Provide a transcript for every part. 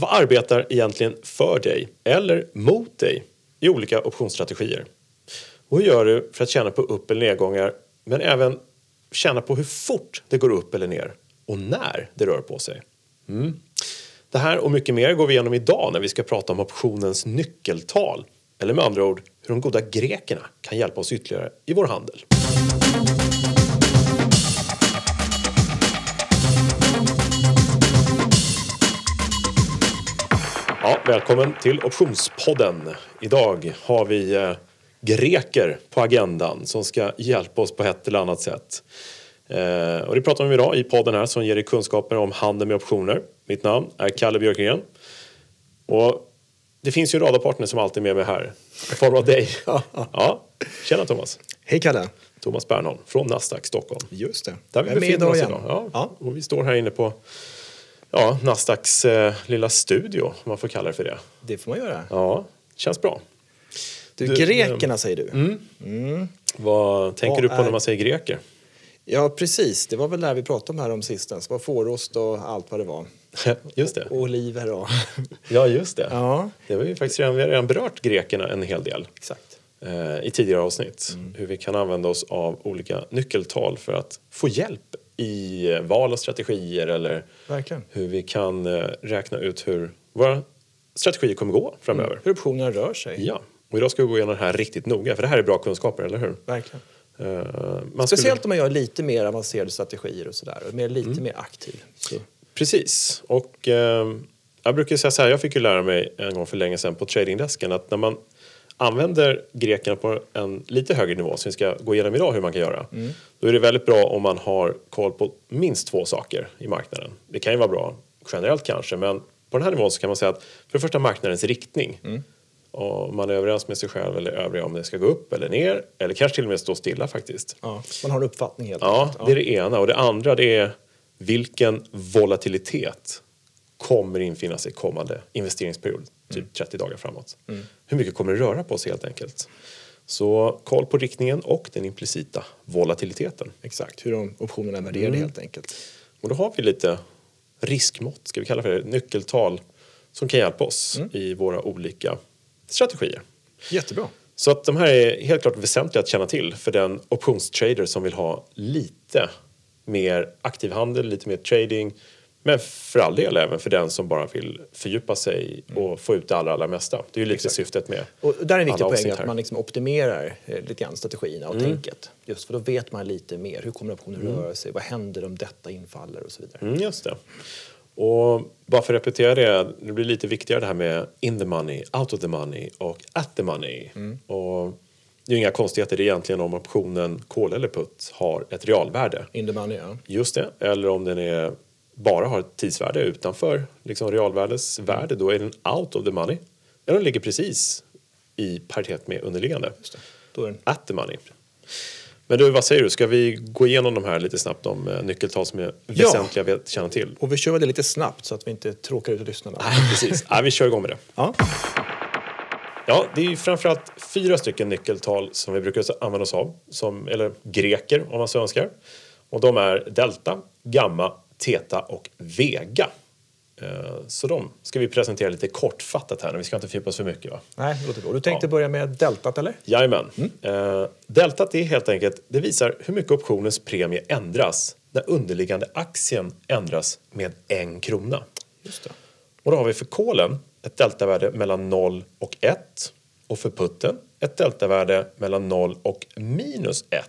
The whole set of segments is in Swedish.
vad arbetar egentligen för dig eller mot dig i olika optionsstrategier? Och hur gör du för att tjäna på upp eller nedgångar men även känna på hur fort det går upp eller ner och när det rör på sig? Mm. Det här och mycket mer går vi igenom idag när vi ska prata om optionens nyckeltal eller med andra ord hur de goda grekerna kan hjälpa oss ytterligare i vår handel. Ja, välkommen till Optionspodden. Idag har vi eh, greker på agendan som ska hjälpa oss på ett eller annat sätt. Eh, och det pratar vi om idag i podden här som ger dig kunskaper om handel med optioner. Mitt namn är Kalle Björkgren. Och det finns ju en radarpartner som alltid är med mig här. I form av dig. ja, tjena Thomas. Hej Kalle. Thomas Bernholm från Nasdaq Stockholm. Just det. Där vi Jag är med idag igen. idag. Ja. Ja. Och vi står här inne på ja, Nasdaqs eh, lilla studio, om man får kalla det för det. Det får man göra. Ja, känns bra. Du, Du, grekerna säger du. Mm. Vad tänker Vad du på är- när man säger greker? Ja, precis. Det var väl där vi pratade om här om sistens. Det var fårost och allt vad det var. just det. Och oliver och... Ja, just det. ja, Det var ju faktiskt redan, vi har redan berört grekerna en hel del exakt. eh, i tidigare avsnitt. Mm. Hur vi kan använda oss av olika nyckeltal för att få hjälp i val av strategier eller Verkligen. hur vi kan eh, räkna ut hur våra strategier kommer gå framöver. Hur optionerna rör sig. Ja, och idag ska vi gå igenom det här riktigt noga för det här är bra kunskaper, eller hur? Verkligen. Eh, man skulle- Speciellt om man gör lite mer avancerade strategier och sådär. Och mer, lite Mm. mer aktiv. Så. Precis. Och eh, jag brukar säga så här, jag fick ju lära mig en gång för länge sedan på tradingdesken att när man använder grekerna på en lite högre nivå, som vi ska gå igenom idag hur man kan göra, då är det väldigt bra om man har koll på minst två saker i marknaden. Det kan ju vara bra generellt kanske, men på den här nivån så kan man säga att för det första marknadens riktning. Och man är överens med sig själv eller övriga om det ska gå upp eller ner, eller kanske till och med stå stilla faktiskt. Ja, man har en uppfattning helt Ja, enkelt. det är det ena. Och det andra det är vilken volatilitet kommer infinna sig kommande investeringsperiod, typ 30 dagar framåt. Hur mycket kommer det röra på sig helt enkelt? Så koll på riktningen och den implicita volatiliteten. Exakt, hur de optionerna är värderade Mm. helt enkelt. Och då har vi lite riskmått, ska vi kalla för det, nyckeltal som kan hjälpa oss i våra olika strategier. Jättebra. Så att de här är helt klart väsentliga att känna till för den optionstrader som vill ha lite mer aktiv handel, lite mer trading. Men för all del även för den som bara vill fördjupa sig och få ut det allra, allra mesta. Det är ju lite syftet med Och där är en viktig poäng att man liksom optimerar eh, lite grann strategierna och tänket. Just för då vet man lite mer. Hur kommer optionen röra sig? Vad händer om detta infaller? Och så vidare. Mm, just det. Och bara för att repetera det, det blir lite viktigare det här med in the money, out of the money och at the money. Och det är ju inga konstigheter egentligen om optionen call eller put har ett realvärde. In the money, ja. Just det, eller om den är, bara har ett tidsvärde utanför liksom realvärdesvärde, då är den out of the money. Eller den ligger precis i paritet med underliggande. Just det. Då är den At the money. Men du, vad säger du? Ska vi gå igenom de här lite snabbt, de eh, nyckeltal som är Ja. väsentliga att känna till? Och vi kör väl det lite snabbt så att vi inte tråkar ut lyssnarna. Precis, ja, vi kör igång med det. Ja. Ja, det är ju framförallt fyra stycken nyckeltal som vi brukar använda oss av, som, eller greker om man så önskar. Och de är delta, gamma, theta och vega. Eh, Så de ska vi presentera lite kortfattat här, vi ska inte fördjupa oss för mycket. Va? Nej, det låter bra. Du tänkte Ja. börja med deltat, eller? Jajamän. Eh, deltat är helt enkelt, det visar hur mycket optionens premie ändras när underliggande aktien ändras med en krona. Just det. Och då har vi för kolen ett deltavärde mellan 0 och 1 och för putten ett deltavärde mellan 0 och minus 1.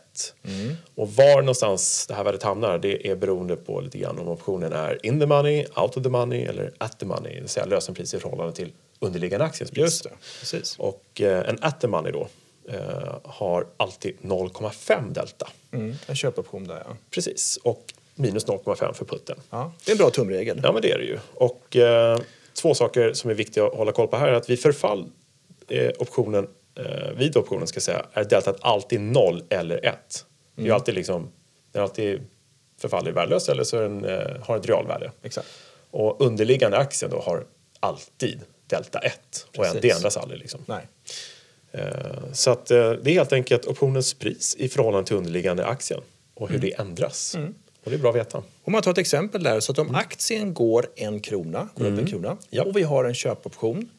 Och var någonstans det här värdet hamnar det är beroende på lite grann om optionen är in the money, out of the money eller at the money, det vill säga lösenpris i förhållande till underliggande aktiens pris. Just det. Precis. Och eh, en at the money då eh, har alltid 0,5 delta. Mm. En köpoption där, ja. Precis, och minus 0,5 för putten. ja. Det är en bra tumregel. Ja, men det är det ju. Och eh, två saker som är viktiga att hålla koll på här är att vid förfall eh, optionen, eh, vid optionen ska säga, är deltat alltid 0 eller 1. Det är alltid liksom, den alltid förfaller värdelös eller så den, eh, har ett realvärde. Exakt. Och underliggande aktien då har alltid delta 1 och Precis. det ändras aldrig. Liksom. Nej. Eh, Så att eh, det är helt enkelt optionens pris i förhållande till underliggande aktien och hur det ändras. Och det är bra att veta. Om man tar ett exempel där, så att om aktien går en krona, går upp en krona Ja. och vi har en köpoption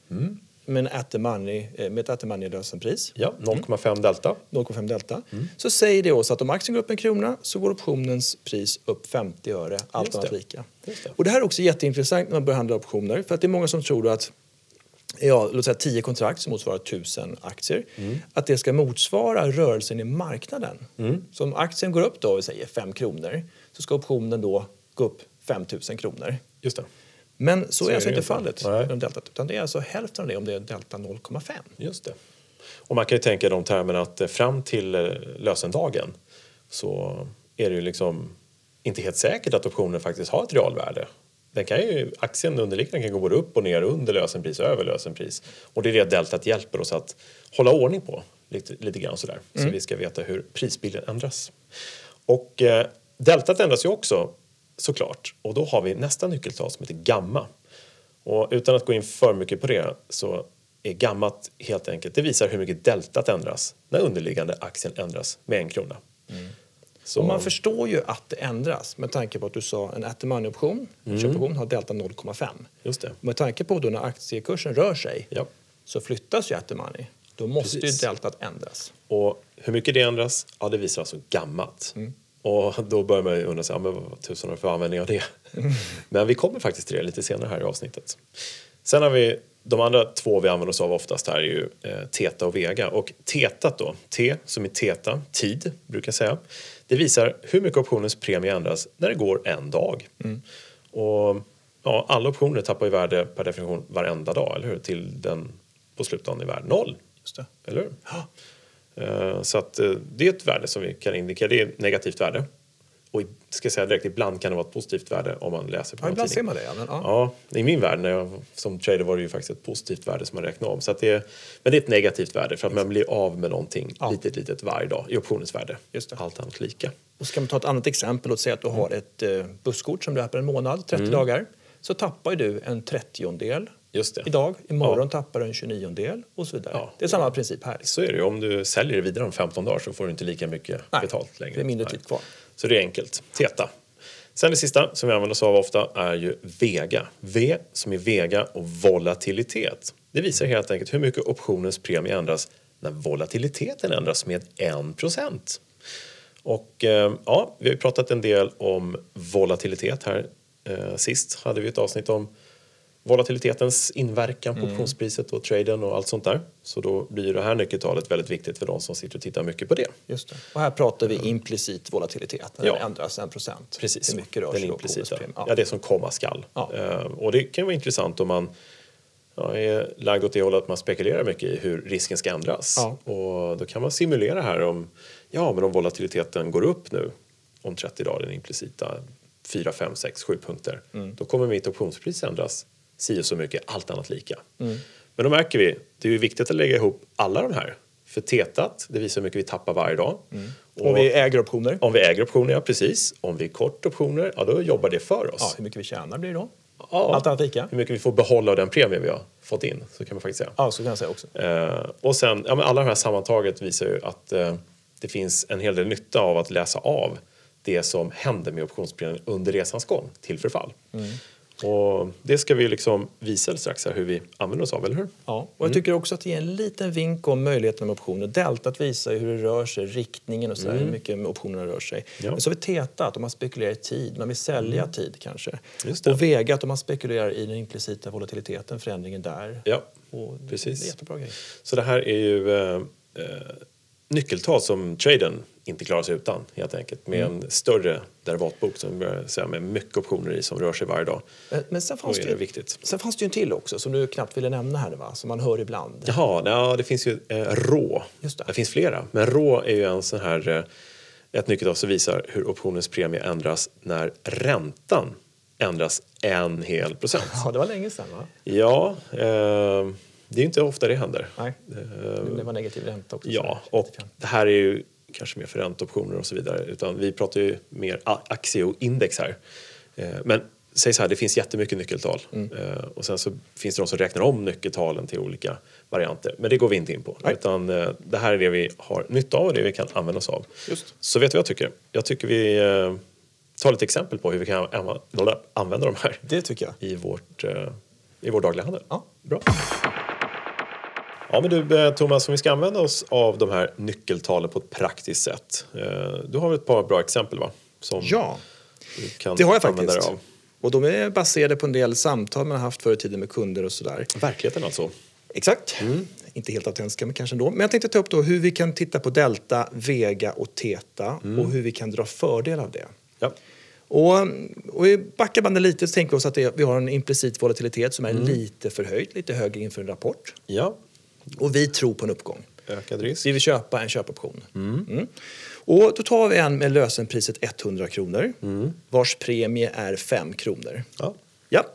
med, en at the money, med ett at the money lösenpris, Ja, 0,5 delta. 0,5 delta, så säger det oss att om aktien går upp en krona så går optionens pris upp 50 öre, allt annat lika. Just det. Och det här är också jätteintressant när man börjar handla optioner, för att det är många som tror att ja, låt säga 10 kontrakt som motsvarar 1000 aktier, att det ska motsvara rörelsen i marknaden. Så om aktien går upp då, vi säger 5 kronor, så ska optionen då gå upp 5000 kronor. Just det. Men så, Så är alltså det inte fallet Nej. med deltat, utan det är alltså hälften av det om det är delta 0,5. Just det. Och man kan ju tänka i de termerna att eh, fram till eh, lösendagen så är det ju liksom inte helt säkert att optionen faktiskt har ett realvärde. Den kan ju, aktien underliggande kan gå både upp och ner under lösenpris och över lösenpris. Och det är det deltat hjälper oss att hålla ordning på lite, lite grann sådär. Så vi ska veta hur prisbilden ändras. Och eh, deltat ändras ju också såklart. Och då har vi nästa nyckeltal som heter gamma. Och utan att gå in för mycket på det så är gammat helt enkelt, det visar hur mycket deltat ändras när underliggande aktien ändras med en krona. Så, Och man förstår ju att det ändras med tanke på att du sa en at the money-option, en köpoption, har delta 0,5. just det. Med tanke på då när aktiekursen rör sig Ja. så flyttas ju at the money. Då måste Precis. ju deltat ändras. Och hur mycket det ändras, ja det visar alltså gammat. Och då börjar man ju undra, sig, ja, men vad tusan har för användning av det? men vi kommer faktiskt till det lite senare här i avsnittet. Sen har vi de andra två vi använder oss av oftast här är ju eh, Teta och Vega. Och Tetat då, T som är Teta, tid brukar jag säga. Det visar hur mycket optionens premie ändras när det går en dag. Och ja, alla optioner tappar ju värde per definition varenda dag, eller hur? Till den på slutdagen är värd noll. Just det. Eller hur? Så att eh, det är ett värde som vi kan indikera. Det är ett negativt värde. Och ska säga direkt, ibland kan det vara ett positivt värde om man läser på Ja, ibland ser man det. Ja, men, ja. Ja, i min värld när jag, som trader var det ju faktiskt ett positivt värde som man räknade om. Så det, är- men det är ett negativt värde för att man blir av med någonting Ja. litet, litet varje dag i optionens värde. Just det. Allt annat lika. Och ska man ta ett annat exempel och säga att du har ett eh, busskort som löper en månad, 30 Mm. dagar, så tappar du en trettiondel Just det. idag. Imorgon tappar du en tjugoniondel och så vidare. Ja. Det är samma princip här. Så är det. Om du säljer det vidare om 15 dagar så får du inte lika mycket Nej, betalt längre. det är mindre tid kvar. Så det är enkelt. Teta. Sen det sista som vi använder oss av ofta är ju Vega. V som är Vega och volatilitet. Det visar helt enkelt hur mycket optionens premie ändras när volatiliteten ändras med 1% Och eh, ja, vi har pratat en del om volatilitet här. Eh, sist hade vi ett avsnitt om volatilitetens inverkan på optionspriset och traden och allt sånt där. Så då blir det här nyckeltalet väldigt viktigt för de som sitter och tittar mycket på det. Just det. Och här pratar vi implicit volatilitet, när Ja. den ändras en procent. Precis, Hur mycket rör den implicita. Ja. Ja. det som komma skall. Ja. Eh, och det kan vara intressant om man ja, är lagd åt det hållet att man spekulerar mycket i hur risken ska ändras. Ja. Och då kan man simulera här om, ja, men om volatiliteten går upp nu om 30 dagar, den implicita 4, 5, 6, 7 punkter. Mm. Då kommer mitt optionspris ändras si och så mycket, allt annat lika. Mm. Men då märker vi, det är ju viktigt att lägga ihop alla de här. För tetat, det visar hur mycket vi tappar varje dag. Och Om vi äger optioner, om vi äger optioner, ja precis. Om vi är kort optioner, ja då jobbar det för oss. ja, hur mycket vi tjänar blir det då? Ja. Allt annat lika? Hur mycket vi får behålla av den premie vi har fått in, så kan man faktiskt säga. Ja, så kan jag säga också. Eh, och sen, ja, men alla de här sammantaget visar ju att eh, det finns en hel del nytta av att läsa av det som händer med optionspremien under resans gång till förfall. Och det ska vi liksom visa strax här hur vi använder oss av, eller hur? Ja, och jag tycker också att det ger en liten vink om möjligheten med optioner. Deltat visar hur det rör sig, riktningen och så där, hur mycket optionerna rör sig. Ja. Men så har vi tetat, om man spekulerar i tid, man vill sälja tid kanske. Och vegat, om man spekulerar i den implicita volatiliteten, förändringen där. Ja, Och precis. Det. Så det här är ju eh, eh, nyckeltal som traden inte klarar sig utan helt enkelt. Med Mm. en större derivatbok som börjar säga med mycket optioner i som rör sig varje dag. Men, men sen, fanns det, det viktigt. sen fanns det ju en till också som du knappt ville nämna här, va? som man hör ibland. Jaha, ja, det finns ju eh, rå. Just det. det finns flera. Men rå är ju en sån här eh, ett nyckeltal som visar hur optionens premie ändras när räntan ändras en hel procent. Ja, det var länge sedan va? Ja, eh, det är inte ofta det händer. Nej, Eh, det var negativ ränta också. Ja, och det här är ju kanske mer för ränteoptioner och så vidare. Utan vi pratar ju mer a- aktie och index här. Eh, Men säg så här, det finns jättemycket nyckeltal. Eh, Och sen så finns det de som räknar om nyckeltalen till olika varianter. Men det går vi inte in på. Nej. Utan eh, det här är det vi har nytta av och det vi kan använda oss av. Just. Så vet du vad jag tycker? Jag tycker vi eh, ta lite exempel på hur vi kan använda- de här Det tycker jag. i, vårt, i vår dagliga handel. Ja. Bra. Ja, men du eh, Thomas, om vi ska använda oss av de här nyckeltalen på ett praktiskt sätt. eh, Du har väl ett par bra exempel va? Som Ja, det har jag faktiskt. Och de är baserade på en del samtal man har haft förr i tiden med kunder och sådär. Verkligheten alltså. Exakt. Inte helt autentiska men kanske ändå. Men jag tänkte ta upp då hur vi kan titta på delta, vega och teta och hur vi kan dra fördel av det. Ja. Och, och backar bandet lite så tänker vi oss att det, vi har en implicit volatilitet som är lite förhöjd, lite högre inför en rapport. ja, Och vi tror på en uppgång. ökad risk. Vi vill köpa en köpoption. Mm. Och då tar vi en med lösenpriset 100 kronor vars premie är 5 kronor. Ja. Ja.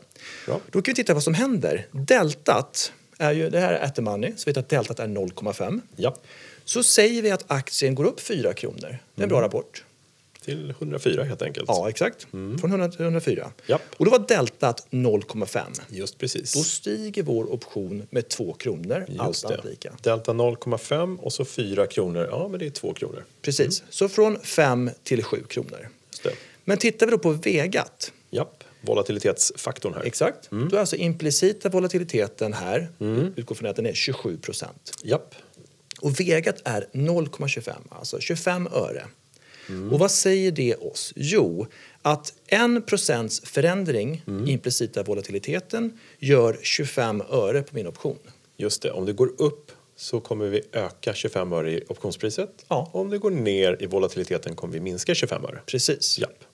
Bra. Då kan vi titta vad som händer. Deltat, är ju, det här är at money, så vi vet att deltat är 0,5. ja, Så säger vi att aktien går upp 4 kronor. Det är en Mm. bra rapport. Till 104 helt enkelt. Ja, exakt. Från 100 till 104. Mm. Japp. Och då var deltat 0,5. Just precis. Då stiger vår option med 2 kronor, allt Just annat det. lika. Delta 0,5 och så 4 kronor. Ja, men det är 2 kronor. Precis. Så från 5 till 7 kronor. Just det. Men tittar vi då på vegat, Japp, volatilitetsfaktorn här. exakt, Mm. då är alltså implicita volatiliteten här, utgår från att den är 27 procent. Japp, Och vegat är 0,25, alltså 25 öre. Mm. Och vad säger det oss? Jo, att 1 procents förändring Mm. i implicita volatiliteten gör 25 öre på min option. just det. Om det går upp så kommer vi öka 25 öre i optionspriset. Ja. Om det går ner i volatiliteten kommer vi minska 25 öre. Precis. Japp.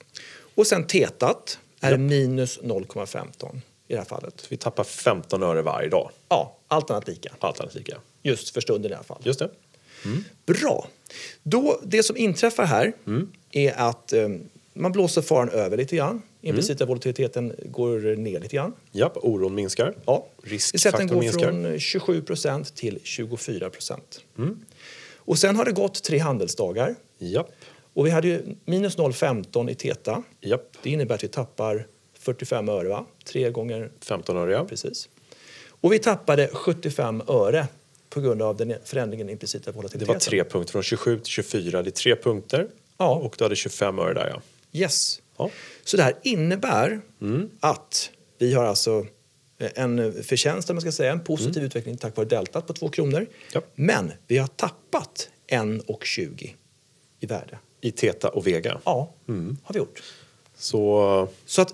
Och sen tetat är Japp. minus 0,15 i det här fallet. Vi tappar 15 öre varje dag. Ja, allt annat lika. Allt annat lika. Just för stunden i alla fall. Just det. Bra. Då, det som inträffar här Mm. är att eh, man blåser faran över lite grann. Implicita Mm. volatiliteten går ner lite grann. Japp, oron minskar. Ja. Att den Riskfaktorn går minskar. från 27 procent till 24 procent. Mm. Och sen har det gått tre handelsdagar. Japp, Och vi hade ju minus 0,15 i teta. japp. Det innebär att vi tappar 45 öre, va? Tre gånger 15 öre ja. precis. Och vi tappade 75 öre på grund av den förändringen i implicita Det volatiliteten. var tre punkter, från 27 till 24. Det är tre punkter. Ja. Och du hade 25 öre där ja. Yes. ja. Så det här innebär Mm. att vi har alltså en förtjänst, man ska säga, en positiv utveckling tack vare deltat på 2 kronor. Mm. Ja. Men vi har tappat 1,20 i värde. I Teta och Vega. Ja, Mm. har vi gjort. Så Så att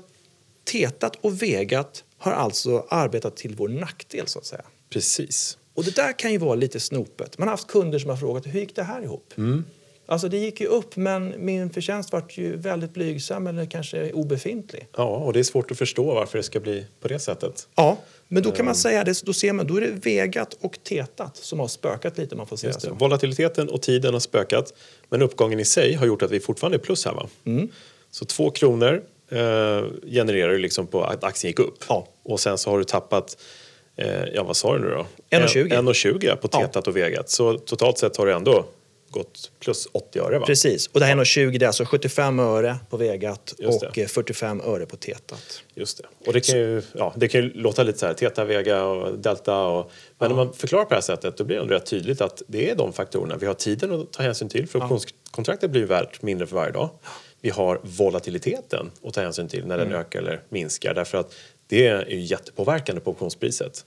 tetat och vegat har alltså arbetat till vår nackdel så att säga. precis. Och det där kan ju vara lite snopet. Man har haft kunder som har frågat hur gick det här ihop? Mm. Alltså det gick ju upp men min förtjänst var ju väldigt blygsam eller kanske obefintlig. Ja, och det är svårt att förstå varför det ska bli på det sättet. Ja, men då kan man säga det, då ser man, då är det vegat och tetat som har spökat lite man får säga så. Volatiliteten och tiden har spökat, men uppgången i sig har gjort att vi fortfarande är plus här. Va? Mm. Så två kronor eh, genererar ju liksom på att aktien gick upp. Ja. Och sen så har du tappat, ja vad sa du nu då? 1,20. 1,20 på Ja. tetat och vegat. Så totalt sett har du ändå gått plus 80 öre va? Precis, och det här är 20 det är alltså 75 öre på vegat och det. eh, 45 öre på tetat. Just det. Och det kan, ju, ja, det kan ju låta lite så här, Teta, Vega och Delta. Och, men när man förklarar på det här sättet då blir det ändå rätt tydligt att det är de faktorerna. Vi har tiden att ta hänsyn till för optionskontraktet blir värt mindre för varje dag. Vi har volatiliteten att ta hänsyn till när den ökar eller minskar därför att det är ju jättepåverkande på optionspriset.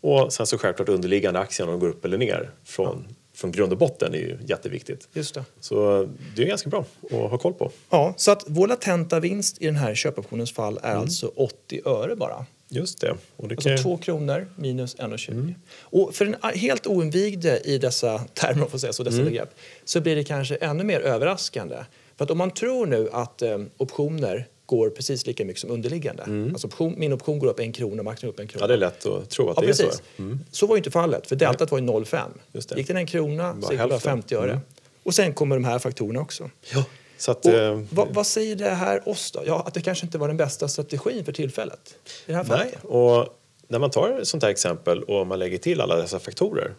Och sen så självklart underliggande aktien om de går upp eller ner från, från grund och botten är ju jätteviktigt. Just det. Så det är ganska bra att ha koll på. Ja, så att vår latenta vinst i den här köpoptionens fall är alltså 80 öre bara. Just det. Och det Alltså kan ju- 2 kronor minus 1,20. Och för den helt oinvigde i dessa termer, får säga så, dessa begrepp, så blir det kanske ännu mer överraskande. För att om man tror nu att eh, optioner går precis lika mycket som underliggande. Alltså option, min option går upp en krona, marknaden går upp en krona. Ja, det är lätt att tro att Ja, det precis. är så. Så var ju inte fallet, för deltat var ju 0,5. Just det. Gick den en krona Bara så gick det bara hälften. 50 öre. Och sen kommer de här faktorerna också. Ja. Så att, Och eh, vad, vad säger det här oss då? Ja, att det kanske inte var den bästa strategin för tillfället. I det här fallet. nej, och när man tar ett sånt här exempel och man lägger till alla dessa faktorer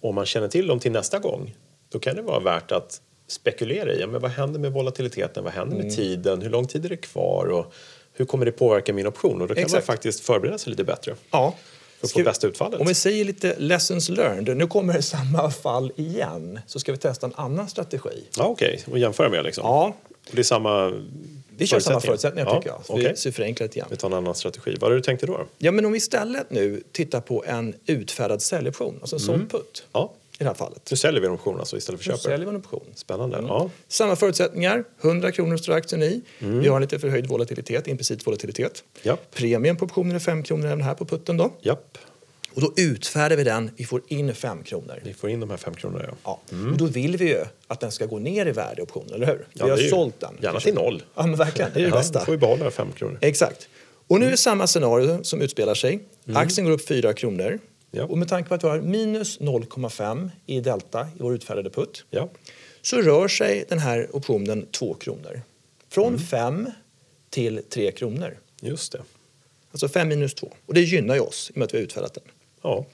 och man känner till dem till nästa gång då kan det vara värt att spekulera i men vad händer med volatiliteten, vad händer Mm. med tiden, hur lång tid är det kvar och hur kommer det påverka min option? Och då kan man Exakt. faktiskt förbereda sig lite bättre Ja. för att få bästa utfallet. Om vi säger lite lessons learned, nu kommer det samma fall igen, så ska vi testa en annan strategi. Ja, Okej, och jämföra med liksom. Ja, Och det är samma Vi kör samma förutsättningar Ja, tycker jag. Så okej. Vi förenklar lite grann. Vi tar en annan strategi. Vad det du tänkte då? Ja, men om vi istället nu tittar på en utfärdad säljoption, alltså en såld putt Ja, i det här fallet. nu säljer vi en option alltså istället för köper. säljer vi en option. Spännande. Ja. Samma förutsättningar, 100 kronor står aktien i. Vi har lite förhöjd volatilitet, implicit volatilitet. Japp. Premien på optionen är 5 kronor även här på putten då. Japp, Och då utfärdar vi den, vi får in 5 kronor. vi får in de här fem kronorna. Ja. Ja. Och då vill vi ju att den ska gå ner i värde optionen, eller hur? Ja, vi har ju- sålt den. Gärna till noll. Ja, men verkligen. Det är det Ja, bästa. då får vi behålla fem kronor. Exakt. Och nu är det samma scenario som utspelar sig. Aktien går upp 4 kronor. Mm. Ja. Och med tanke på att vi har minus 0,5 i delta i vår utfärdade putt Ja. så rör sig den här optionen 2 kronor. Från Mm. 5 till 3 kronor. Just det. Alltså 5 minus 2. Och det gynnar ju oss i och med att vi har utfärdat den. Ja,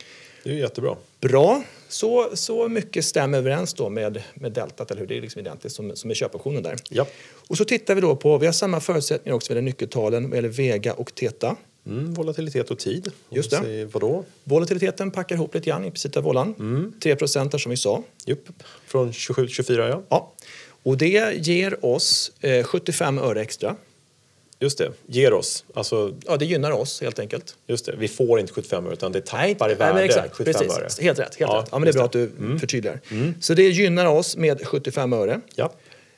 det är jättebra. Bra. Så, så mycket stämmer överens då med, med deltat, eller hur? Det är liksom identiskt som, som med köpoptionen där. Ja. Och så tittar vi då på, vi har samma förutsättningar också med nyckeltalen vad gäller Vega och Theta. Mm, volatilitet och tid. Just det. säger Vadå? Volatiliteten packar ihop lite grann, implicita volan. Mm. 3 där som vi sa. Jupp. Från 27 till 24, ja. Ja. Och det ger oss eh, 75 öre extra. Just det. Ger oss. Alltså, Ja, det gynnar oss helt enkelt. just det. Vi får inte 75 öre utan det tappar i nej, värde men exakt. 75 Precis. öre. Helt rätt. Helt Ja, rätt. Ja, men det är bra det. att du förtydligar. Så det gynnar oss med 75 öre Ja.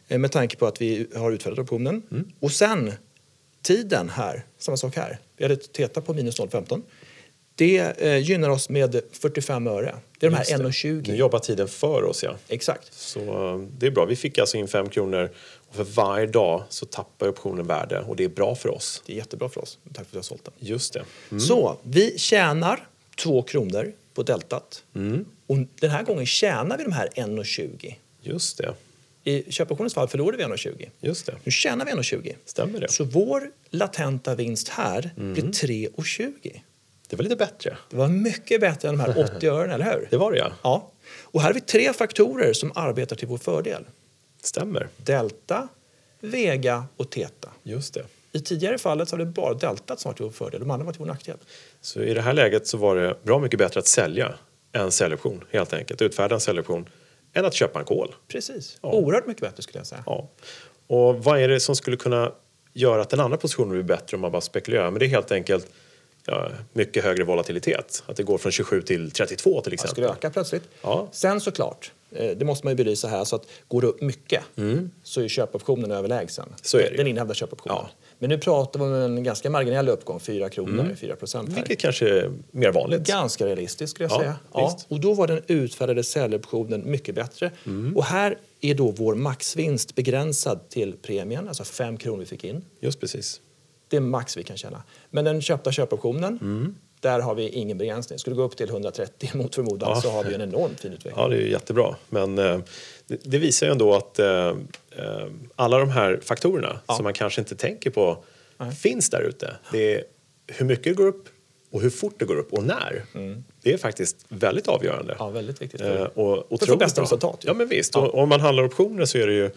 eh, med tanke på att vi har utfärdat optionen. Mm. Och sen tiden här, samma sak här. Vi hade Theta på minus 0,15. Det eh, gynnar oss med 45 öre. Det är de här det. 1,20. Nu jobbar tiden för oss, ja. Exakt. Så eh, det är bra. Vi fick alltså in 5 kronor och för varje dag så tappar optionen värde och det är bra för oss. Det är jättebra för oss. Tack för att vi har sålt den. Just det. Mm. Så vi tjänar 2 kronor på deltat. Mm. Och den här gången tjänar vi de här 1,20. Just det. I köpoptionens fall förlorade vi 1,20. Just det. Nu tjänar vi 1,20. Stämmer det? Så vår latenta vinst här Mm. blir 3,20. Det var lite bättre. Det var mycket bättre än de här 80 ören, eller hur? Det var det, ja. Ja. Och här har vi tre faktorer som arbetar till vår fördel. Stämmer. Delta, Vega och Theta. Just det. I tidigare fallet så har det bara deltat som varit till vår fördel. De andra varit till vår nackdel. Så i det här läget så var det bra mycket bättre att sälja en säljoption, helt enkelt. Utfärda en säljoption, än att köpa en kol. Precis. Ja. Oerhört mycket bättre skulle jag säga. Ja. Och vad är det som skulle kunna göra att den andra positionen blir bättre om man bara spekulerar? Men det är helt enkelt ja, mycket högre volatilitet. Att det går från 27 till 32 till Det exempel. skulle öka plötsligt. Ja. Sen såklart, eh, det måste man ju belysa här, så att går det upp mycket så är köpoptionen överlägsen. Mm. Så är det. Den inhämtar köpoptionen. Ja. Men nu pratar vi om en ganska marginell uppgång, 4 kronor, 4 procent. Mm. Vilket kanske är mer vanligt. Ganska realistiskt skulle jag Ja, säga. Ja, och då var den utfärdade säljoptionen mycket bättre. Mm. Och här är då vår maxvinst begränsad till premien, alltså 5 kronor vi fick in. Just precis. Det är max vi kan tjäna. Men den köpta köpoptionen, Mm. där har vi ingen begränsning. Skulle gå upp till 130 mot förmodan Ja. så har vi en enormt fin utveckling. Ja, det är jättebra. Men eh, det, det visar ju ändå att eh, eh, alla de här faktorerna Ja. som man kanske inte tänker på finns där ute. Det är hur mycket det går upp och hur fort det går upp och när. Det är faktiskt väldigt avgörande. Mm. Ja, väldigt viktigt. Eh, och få otroligt bästa resultat. Ja, men visst. Ja. Och om man handlar optioner så är det ju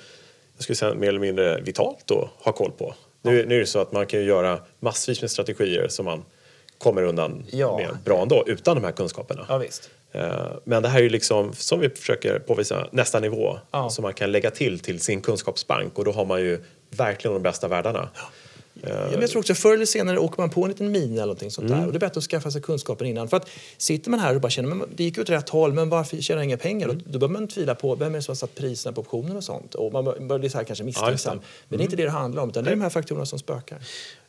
jag skulle säga, mer eller mindre vitalt att ha koll på. Nu, nu är det så att man kan göra massvis med strategier som man kommer undan Ja. med bra ändå utan de här kunskaperna. Ja, visst. Eh, Men det här är ju liksom, som vi försöker påvisa, nästa nivå Ja. som man kan lägga till till sin kunskapsbank och då har man ju verkligen de bästa världarna. Ja, jag tror också förr eller senare åker man på en liten min eller någonting sånt Mm. där. Och det är bättre att skaffa sig kunskapen innan. För att sitter man här och bara känner men det gick åt rätt håll men varför tjänar jag inga pengar? Mm. Då, då börjar man tvivla på vem är det som har satt priserna på optioner och sånt. Och man bör- börjar bli så här kanske misstänksam. Ja, Men det är inte det det handlar om utan det är de här faktorerna som spökar.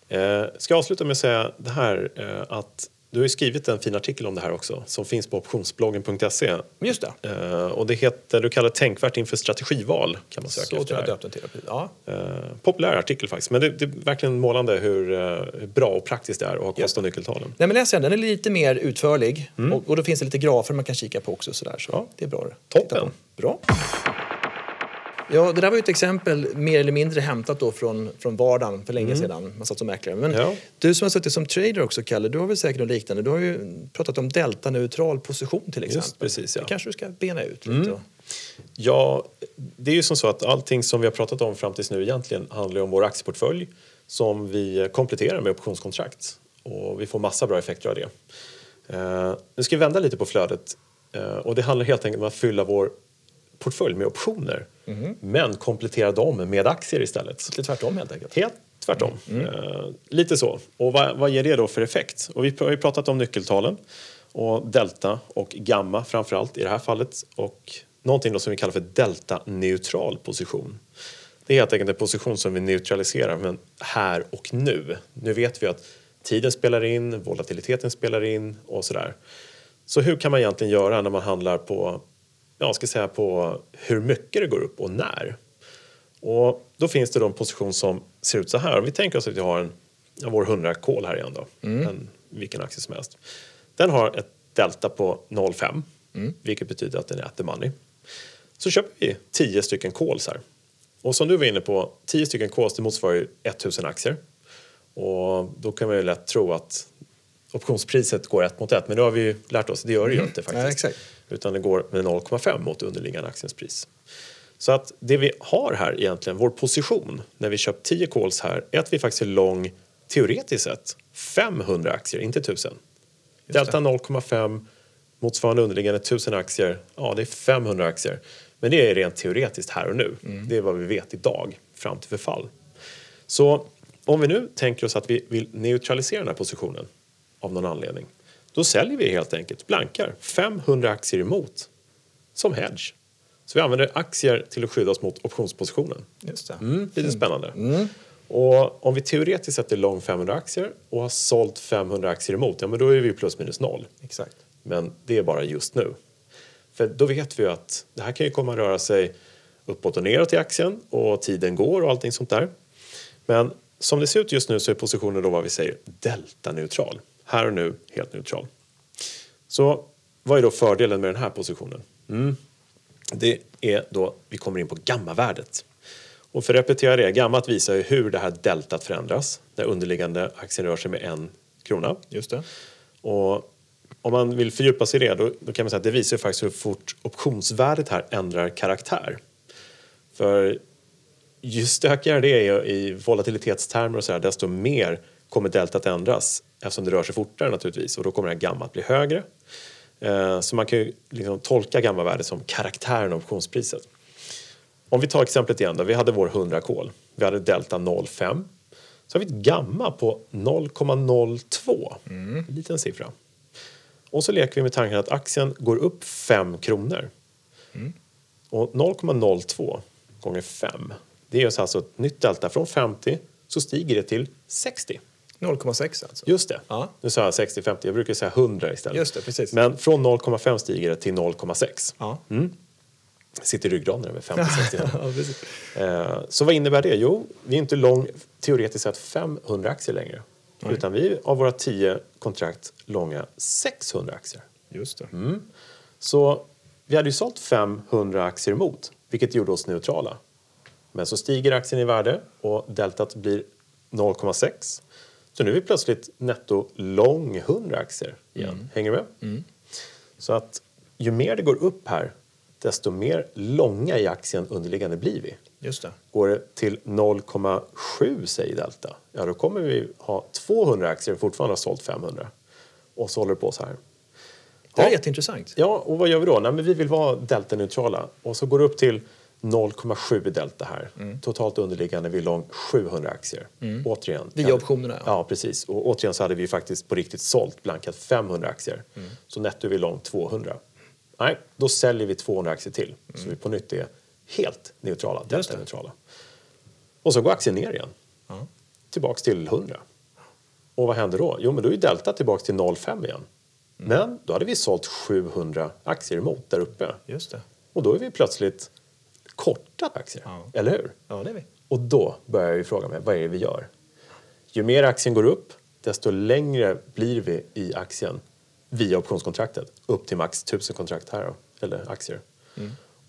Eh, ska jag avsluta med att säga det här eh, att du har ju skrivit en fin artikel om det här också som finns på optionsbloggen.se. Just det. Eh, och det heter, du kallar det Tänkvärt inför strategival kan man söka Så tror efter jag det döpte den till. Ja. Eh, populär artikel faktiskt men det, det är verkligen målande hur, eh, bra och praktiskt det är att ha Just på nyckeltalen. Nej, men läs den. Den är lite mer utförlig och, och då finns det lite grafer man kan kika på också. Sådär, så Mm. Ja. Det är bra. Toppen. Bra. Ja, det där var ju ett exempel mer eller mindre hämtat då från, från vardagen för länge sedan. Man satt som mäklare. Men Mm. Ja. du som har suttit som trader också, Kalle, du har väl säkert något liknande. Du har ju pratat om delta-neutral position till exempel. precis, ja. Det kanske du ska bena ut lite. då. Ja, det är ju som så att allting som vi har pratat om fram tills nu egentligen handlar om vår aktieportfölj som vi kompletterar med optionskontrakt och vi får massa bra effekter av det. Eh, nu ska vi vända lite på flödet eh, och det handlar helt enkelt om att fylla vår portfölj med optioner men komplettera dem med aktier istället. Lite tvärtom helt enkelt. Helt tvärtom. Eh, lite så. Och vad, vad ger det då för effekt? Och vi har ju pratat om nyckeltalen och delta och gamma framförallt i det här fallet och någonting som vi kallar för delta-neutral position. Det är helt enkelt en position som vi neutraliserar men här och nu. Nu vet vi att tiden spelar in, volatiliteten spelar in och sådär. Så hur kan man egentligen göra när man handlar på, ja, ska säga på hur mycket det går upp och när? Och då finns det då en position som ser ut så här. Vi tänker oss att vi har en, ja, vår 100 kol här igen då. En, vilken aktie som helst. Den har ett delta på 0,5 vilket betyder att den är at the money. Så köper vi 10 stycken calls här. Och som du var inne på, 10 stycken calls det motsvarar ju 1000 aktier. Och då kan man ju lätt tro att optionspriset går ett mot ett men det har vi ju lärt oss, det gör det ju inte faktiskt. Nej. Utan det går med 0,5 mot underliggande aktiens pris. Så att det vi har här egentligen, vår position när vi köpt 10 calls här är att vi faktiskt är lång teoretiskt sett 500 aktier, inte 1000. Delta 0,5 motsvarande underliggande 1000 aktier, ja det är 500 aktier. Men det är rent teoretiskt här och nu. Det är vad vi vet idag fram till förfall. Så om vi nu tänker oss att vi vill neutralisera den här positionen av någon anledning. Då säljer vi helt enkelt, blankar, 500 aktier emot som hedge. Så vi använder aktier till att skydda oss mot optionspositionen. Just det. Mm, lite spännande. Och om vi teoretiskt sett är lång 500 aktier och har sålt 500 aktier emot, ja men då är vi plus minus noll. Exakt. Men det är bara just nu. För då vet vi ju att det här kan ju komma att röra sig uppåt och neråt i aktien och tiden går och allting sånt där. Men som det ser ut just nu så är positionen då vad vi säger delta-neutral. Här och nu helt neutral. Så vad är då fördelen med den här positionen? Mm. Det är då vi kommer in på gammavärdet. Och för att repetera det, gammat visar ju hur det här deltat förändras när underliggande aktien rör sig med en krona. Just det. Och om man vill fördjupa sig i det då, då kan man säga att det visar faktiskt hur fort optionsvärdet här ändrar karaktär. För ju stökigare det är i volatilitetstermer och så här, desto mer kommer deltat ändras eftersom det rör sig fortare naturligtvis och då kommer det här gamma att bli högre. Eh, Så man kan ju liksom tolka gammavärdet som karaktären av optionspriset. Om vi tar exemplet igen då, vi hade vår 100 kol, vi hade delta 0,5 så har vi ett gamma på 0,02, en liten siffra. Och så leker vi med tanken att aktien går upp 5 kronor. Och 0,02 gånger 5, det är alltså ett nytt delta. Från 50 så stiger det till 60. 0,6 alltså. Just det. Ja. Nu sa jag 60-50, jag brukar säga 100 istället. Just det, precis. Men från 0,5 stiger det till 0,6. Ja. Sitter i ryggraden med 50-60. ja. Eh, Så vad innebär det? Jo, vi är inte lång teoretiskt sett 500 aktier längre. Utan vi är av våra 10 kontrakt långa 600 aktier. Just det. Mm. Så vi hade ju sålt 500 aktier emot, vilket gjorde oss neutrala. Men så stiger aktien i värde och deltat blir 0,6. Så nu är vi plötsligt netto lång 100 aktier igen. Hänger du med? Så att ju mer det går upp här, desto mer långa i aktien underliggande blir vi. Just det. Går det till 0,7 säger Delta, ja då kommer vi ha 200 aktier och fortfarande ha sålt 500. Och så håller det på så här. Det är Ja. jätteintressant. Ja, och vad gör vi då? Nej, men vi vill vara delta-neutrala. Och så går det upp till 0,7 i delta här. Totalt underliggande vi lång 700 aktier. Återigen. Via optionerna, ja. Ja. precis. Och återigen så hade vi faktiskt på riktigt sålt blankat 500 aktier. Så netto är vi lång 200. Nej, då säljer vi 200 aktier till. Så vi på nytt är helt neutrala, delta-neutrala. Och så går aktien ner igen. Ja. Tillbaks till 100. Och vad händer då? Jo, men då är delta tillbaks till 0,5 igen. Men då hade vi sålt 700 aktier emot där uppe. Just det. Och då är vi plötsligt korta aktier, Ja. eller hur? Ja, det är vi. Och då börjar jag ju fråga mig, vad är det vi gör? Ju mer aktien går upp, desto längre blir vi i aktien via optionskontraktet. Upp till max 1000 kontrakt här då, eller aktier.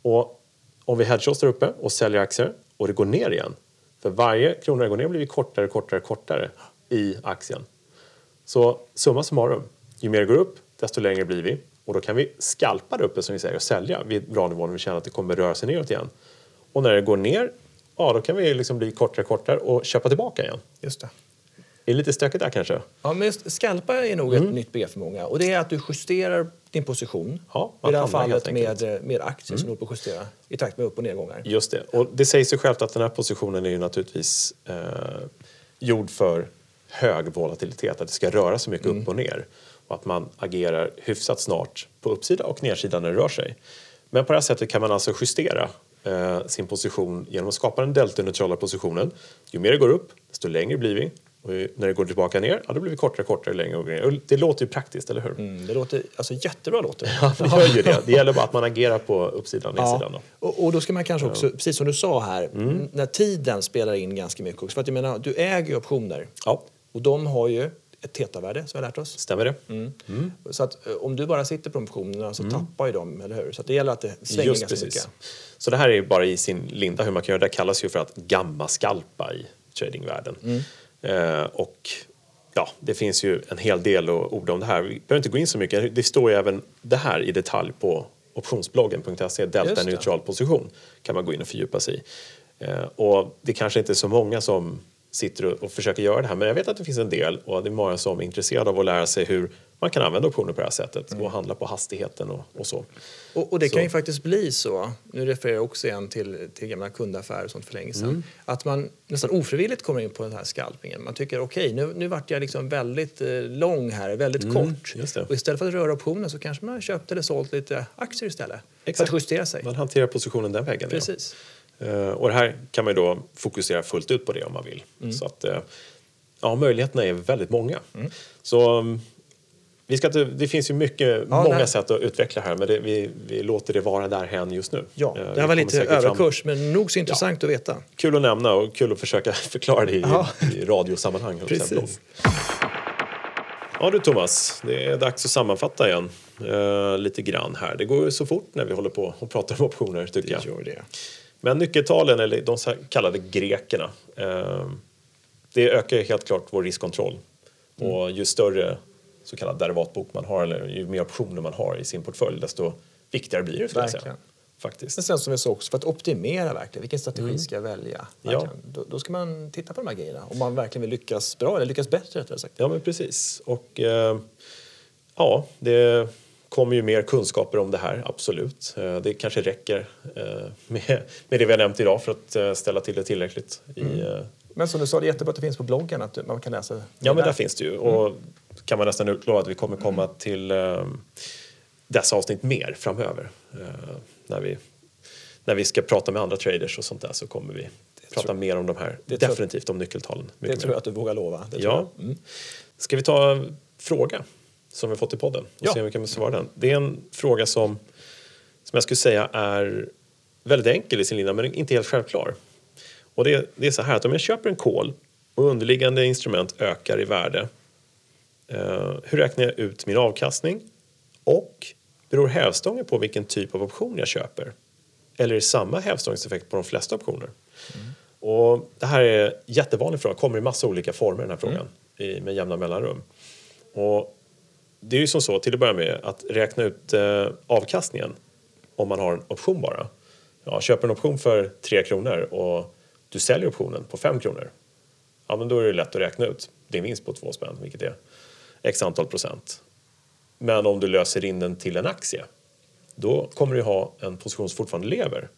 Och om vi hedgar oss där uppe och säljer aktier och det går ner igen. För varje krona det går ner blir vi kortare, kortare, kortare i aktien. Så summa summarum, ju mer det går upp, desto längre blir vi. Och då kan vi skalpa där uppe som vi säger och sälja vid bra nivå när vi känner att det kommer röra sig neråt igen. Och när det går ner, ja då kan vi liksom bli kortare, kortare och köpa tillbaka igen. Just det. Är det lite stökigt där kanske? Ja, men just scalpa är nog ett nytt begrepp för många. Och det är att du justerar din position. Ja, I det här fallet med, med aktier som du på justera i takt med upp och nedgångar. Just det. Och det säger sig självt att den här positionen är ju naturligtvis eh, gjord för hög volatilitet, att det ska röra sig mycket upp och ner. Och att man agerar hyfsat snart på uppsida och nedsida när det rör sig. Men på det här sättet kan man alltså justera eh, sin position genom att skapa den delta-neutrala positionen. Ju mer det går upp, desto längre blir vi. Och ju- när det går tillbaka ner, ja, då blir vi kortare, kortare, längre och längre. Det låter ju praktiskt, eller hur? Mm, det låter alltså, jättebra låter det. Ja, det gör ju det. Det gäller bara att man agerar på uppsidan och nedsidan. Då. Och, och då ska man kanske också, precis som du sa här, Mm. när tiden spelar in ganska mycket också. För att jag menar, du äger ju optioner Ja, och de har ju ett tetavärde som vi har lärt oss. stämmer det? Mm. Så att eh, om du bara sitter på optionerna så tappar ju de, eller hur? Så att det gäller att det svänger Mm. Just ganska precis. mycket. Så det här är bara i sin linda hur man kan göra. Det kallas ju för att gammaskalpa i tradingvärlden. Mm. Eh, och ja, det finns ju en hel del att orda om det här. Vi behöver inte gå in så mycket. Det står ju även det här i detalj på optionsbloggen.se. Delta neutral position kan man gå in och fördjupa sig i. Eh, och det kanske inte är så många som sitter och, och försöker göra det här men jag vet att det finns en del och det är många som är intresserade av att lära sig hur man kan använda optioner på det här sättet Mm. och handla på hastigheten och, och så. Och, och det Så. kan ju faktiskt bli så, nu refererar jag också igen till, till gamla kundaffärer och sånt för länge sedan, Mm. att man nästan ofrivilligt kommer in på den här scalpingen. Man tycker okej, nu, nu vart jag liksom väldigt eh, lång här, väldigt kort. Mm, det. Och istället för att röra optionen så kanske man har köpt eller sålt lite aktier istället. Exakt. För att justera sig. Man hanterar positionen den vägen. ja. Precis. Eh, och det här kan man då fokusera fullt ut på det om man vill. Mm. Så att, eh, ja, möjligheterna är väldigt många. Så um, vi ska det finns ju mycket, många nej. sätt att utveckla här men det, vi, vi låter det vara därhen just nu. Ja, Eh, det här var lite säkert fram- överkurs, men nog så intressant att veta. Kul att nämna och kul att försöka förklara det i, Ja. i radiosammanhang. jag Precis. Ja du Thomas, det är dags att sammanfatta igen eh, lite grann här. Det går ju så fort när vi håller på och pratar om optioner tycker jag. Det gör det. Men nyckeltalen, eller de så kallade grekerna, eh, det ökar ju helt klart vår riskkontroll. Och ju större så kallad derivatbok man har, eller ju mer optioner man har i sin portfölj, desto viktigare blir det. Verkligen. Faktiskt. Men sen som vi sa också, för att optimera verkligen, vilken strategi ska jag välja? Mm. Ja. Då, då ska man titta på de här grejerna. Om man verkligen vill lyckas bra, eller lyckas bättre rättare sagt. Ja, men precis. Och eh, ja, det kommer ju mer kunskaper om det här, absolut. Eh, det kanske räcker eh, med, med det vi har nämnt idag för att eh, ställa till det tillräckligt. I, eh, Men som du sa, det är jättebra att det finns på bloggen, att man kan läsa. Ja, men där. där finns det ju. Och kan man nästan utlova att vi kommer komma till eh, dessa avsnitt mer framöver. När, vi, när vi ska prata med andra traders och sånt där så kommer vi prata tror- mer om de här, definitivt om nyckeltalen. Det mycket tror mer. jag att du vågar lova. Ja. Mm. Ska vi ta en fråga som vi fått i podden och Ja. se om vi kan besvara den? Det är en fråga som, som jag skulle säga är väldigt enkel i sin linje men inte helt självklar. Och det, det är så här att om jag köper en kol och underliggande instrument ökar i värde eh, hur räknar jag ut min avkastning? Och beror hävstången på vilken typ av option jag köper? Eller är det samma hävstångseffekt på de flesta optioner? Och det här är en jättevanlig fråga, kommer i massa olika former den här frågan i, med jämna mellanrum. Och det är ju som så, till att börja med, att räkna ut eh, avkastningen om man har en option bara. Ja, köper en option för 3 kronor och du säljer optionen på 5 kronor. Ja, men då är det lätt att räkna ut din vinst på 2 spänn, vilket är x antal procent. Men om du löser in den till en aktie, då kommer du ha en position som fortfarande lever.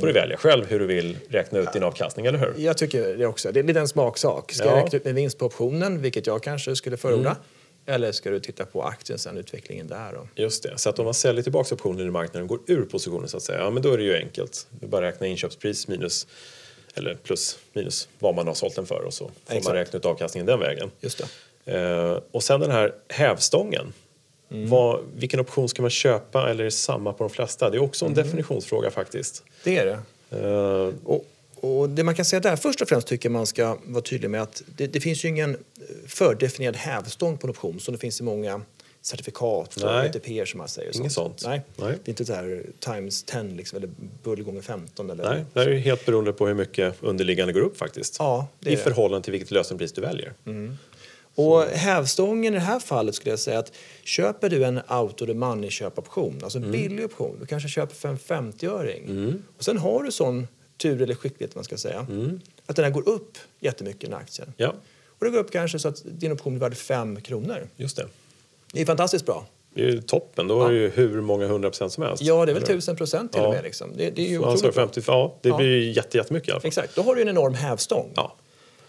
får du välja själv hur du vill räkna ut din avkastning, eller hur? Jag tycker det också. Det är lite en smaksak. Ska Ja. jag räkna ut med vinst på optionen, vilket jag kanske skulle förorda? Eller ska du titta på aktien sen, utvecklingen där? Då? Just det. Så att om man säljer tillbaka optionen i marknaden och går ur positionen så att säga, ja men då är det ju enkelt. Du bara räkna inköpspris minus eller plus minus vad man har sålt den för och så får Exakt. man räkna ut avkastningen den vägen. Just. Eh, och sen den här hävstången. Vad, vilken option ska man köpa eller är det samma på de flesta? Det är också en definitionsfråga faktiskt. Det är det. Eh, Och, och det man kan säga där, först och främst tycker man ska vara tydlig med att det, det finns ju ingen eh, fördefinierad hävstång på en option som det finns i många certifikat för. ETP som man säger. Inget sånt. Nej. Nej. Det är inte så här times 10 liksom, eller bull gånger 15 eller nej, det är helt beroende på hur mycket underliggande går upp faktiskt. Ja, I. Mm. förhållande till vilket lösenpris du väljer. Och hävstången i det här fallet skulle jag säga att köper du en auto de money köpoption, alltså en billig option, du kanske köper för en 50-öring. Och sen har du sån tur eller skicklighet man ska säga, att den här går upp jättemycket den här aktien. Ja. Och det går upp kanske så att din option blir värd 5 kronor. Just det. Det är fantastiskt bra. Det är ju toppen. Då är det ju hur många hundra procent som helst. Ja, det är väl? 1000 procent till Ja. och med. Liksom. Det, det är ju Ja, så otroligt bra. 50, ja, det Ja. blir ju jätte, jättemycket i alla fall. Exakt, då har du en enorm hävstång. Ja.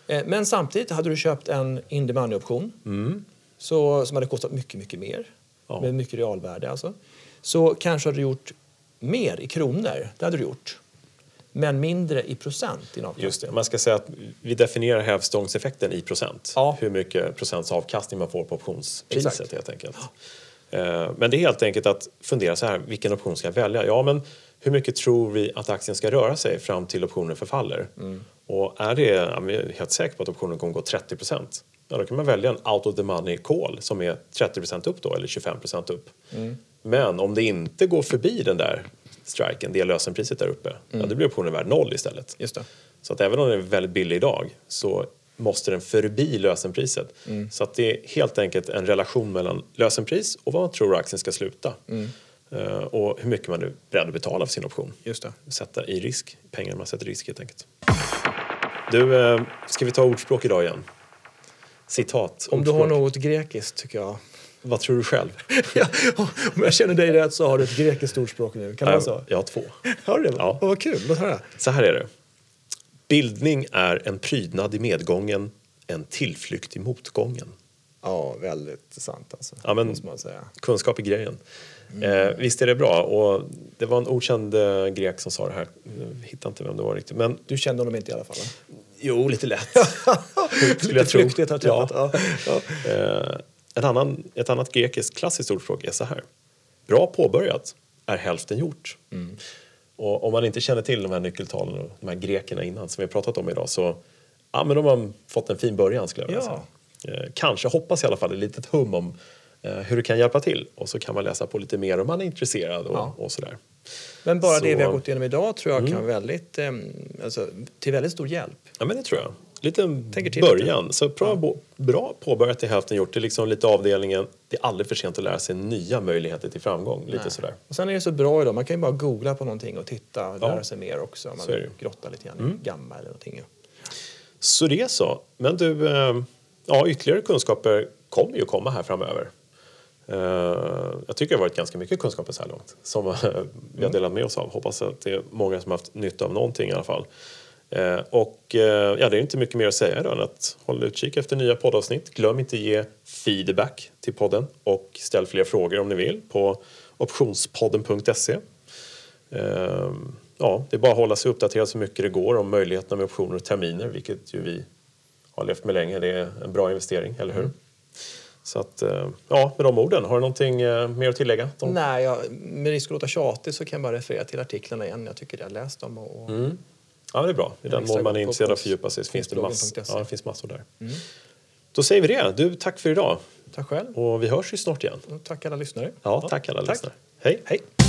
Eh, Men samtidigt hade du köpt en in the money-option så, som hade kostat mycket, mycket mer. Mm. Ja. Med mycket realvärde alltså. Så kanske hade du gjort mer i kronor. Det hade du gjort. Men mindre i procent i. Just det. Man ska säga att vi definierar hävstångseffekten i procent. Ja. Hur mycket procents avkastning man får på optionspriset Exakt. helt enkelt. Eh, Men det är helt enkelt att fundera så här, vilken option ska jag välja? Ja, men hur mycket tror vi att aktien ska röra sig fram till optionen förfaller? Och är det, ja, vi är helt säker på att optionen kommer gå 30 procent, ja, då kan man välja en out of the money call som är 30 procent upp då, eller 25 procent upp. Men om det inte går förbi den där striken, det lösenpriset där uppe, ja, då blir optionen värd noll istället. Just det. Så att även om den är väldigt billig idag så måste den förbi lösenpriset. Så att det är helt enkelt en relation mellan lösenpris och vad man tror aktien ska sluta. Eh, och hur mycket man är beredd att betala för sin option. Just det. Sätta i risk, pengar man sätter i risk helt enkelt. Du, eh, ska vi ta ordspråk idag igen? Citat. Om du har ordspråk. något grekiskt tycker jag. Vad tror du själv? Ja, om jag känner dig rätt så har du ett grekiskt ordspråk nu. Kan det vara så? Jag har två. Har du det? Ja. Vad kul, låt höra. Så här är det. Bildning är en prydnad i medgången, en tillflykt i motgången. Ja, väldigt sant alltså. Ja, men- Måste man säga. Kunskap är grejen. Eh, visst är det bra. Och det var en okänd eh, grek som sa det här. Jag hittar inte vem det var riktigt. Men Du kände honom inte i alla fall? Va? jo, lite lätt. Lite jag flyktigt har träffat. Ja. Ja. Eh, en annan, ett annat grekiskt klassiskt ordspråk är så här. Bra påbörjat är hälften gjort. Och om man inte känner till de här nyckeltalen och de här grekerna innan som vi har pratat om idag så ja, men de har fått en fin början skulle jag vilja Ja. säga. Eh, kanske hoppas i alla fall ett litet hum om eh, hur det kan hjälpa till och så kan man läsa på lite mer om man är intresserad och, Ja. och sådär. Men bara det Så- vi har gått igenom idag tror jag kan väldigt, eh, alltså, till väldigt stor hjälp. Ja men det tror jag. Lite en Tänker till början. Så bra, bo- bra påbörjat till hälften gjort. Det är liksom lite avdelningen. Det är aldrig för sent att lära sig nya möjligheter till framgång. Lite Nej. sådär. Och sen är det så bra idag, man kan ju bara googla på någonting och titta och Ja. lära sig mer också. Om man Så grottar lite grann i gamma eller någonting. Så det är så. Men du, eh, ja, ytterligare kunskaper kommer ju komma här framöver. Eh, jag tycker det har varit ganska mycket kunskaper så här långt som vi har delat med oss av. Hoppas att det är många som har haft nytta av någonting i alla fall. Eh, och eh, ja, det är inte mycket mer att säga idag än att hålla utkik efter nya poddavsnitt. Glöm inte ge feedback till podden och ställ fler frågor om ni vill på optionspodden.se. Eh, ja, det är bara att hålla sig uppdaterad så mycket det går om möjligheterna med optioner och terminer, vilket ju vi har levt med länge. Det är en bra investering, eller hur? Så att, eh, ja, med de orden, har du någonting mer att tillägga? Tom? Nej, jag, med risk att låta tjatig så kan jag bara referera till artiklarna igen. Jag tycker jag läst dem. Och, och Ja, det är bra. I den mån man är intresserad av att fördjupa sig finns det, mass, ja, det finns massor där. Då säger vi det. Du, tack för idag. Tack själv. Och vi hörs ju snart igen. Och tack alla lyssnare. Ja, tack alla tack. lyssnare. Hej. Hej.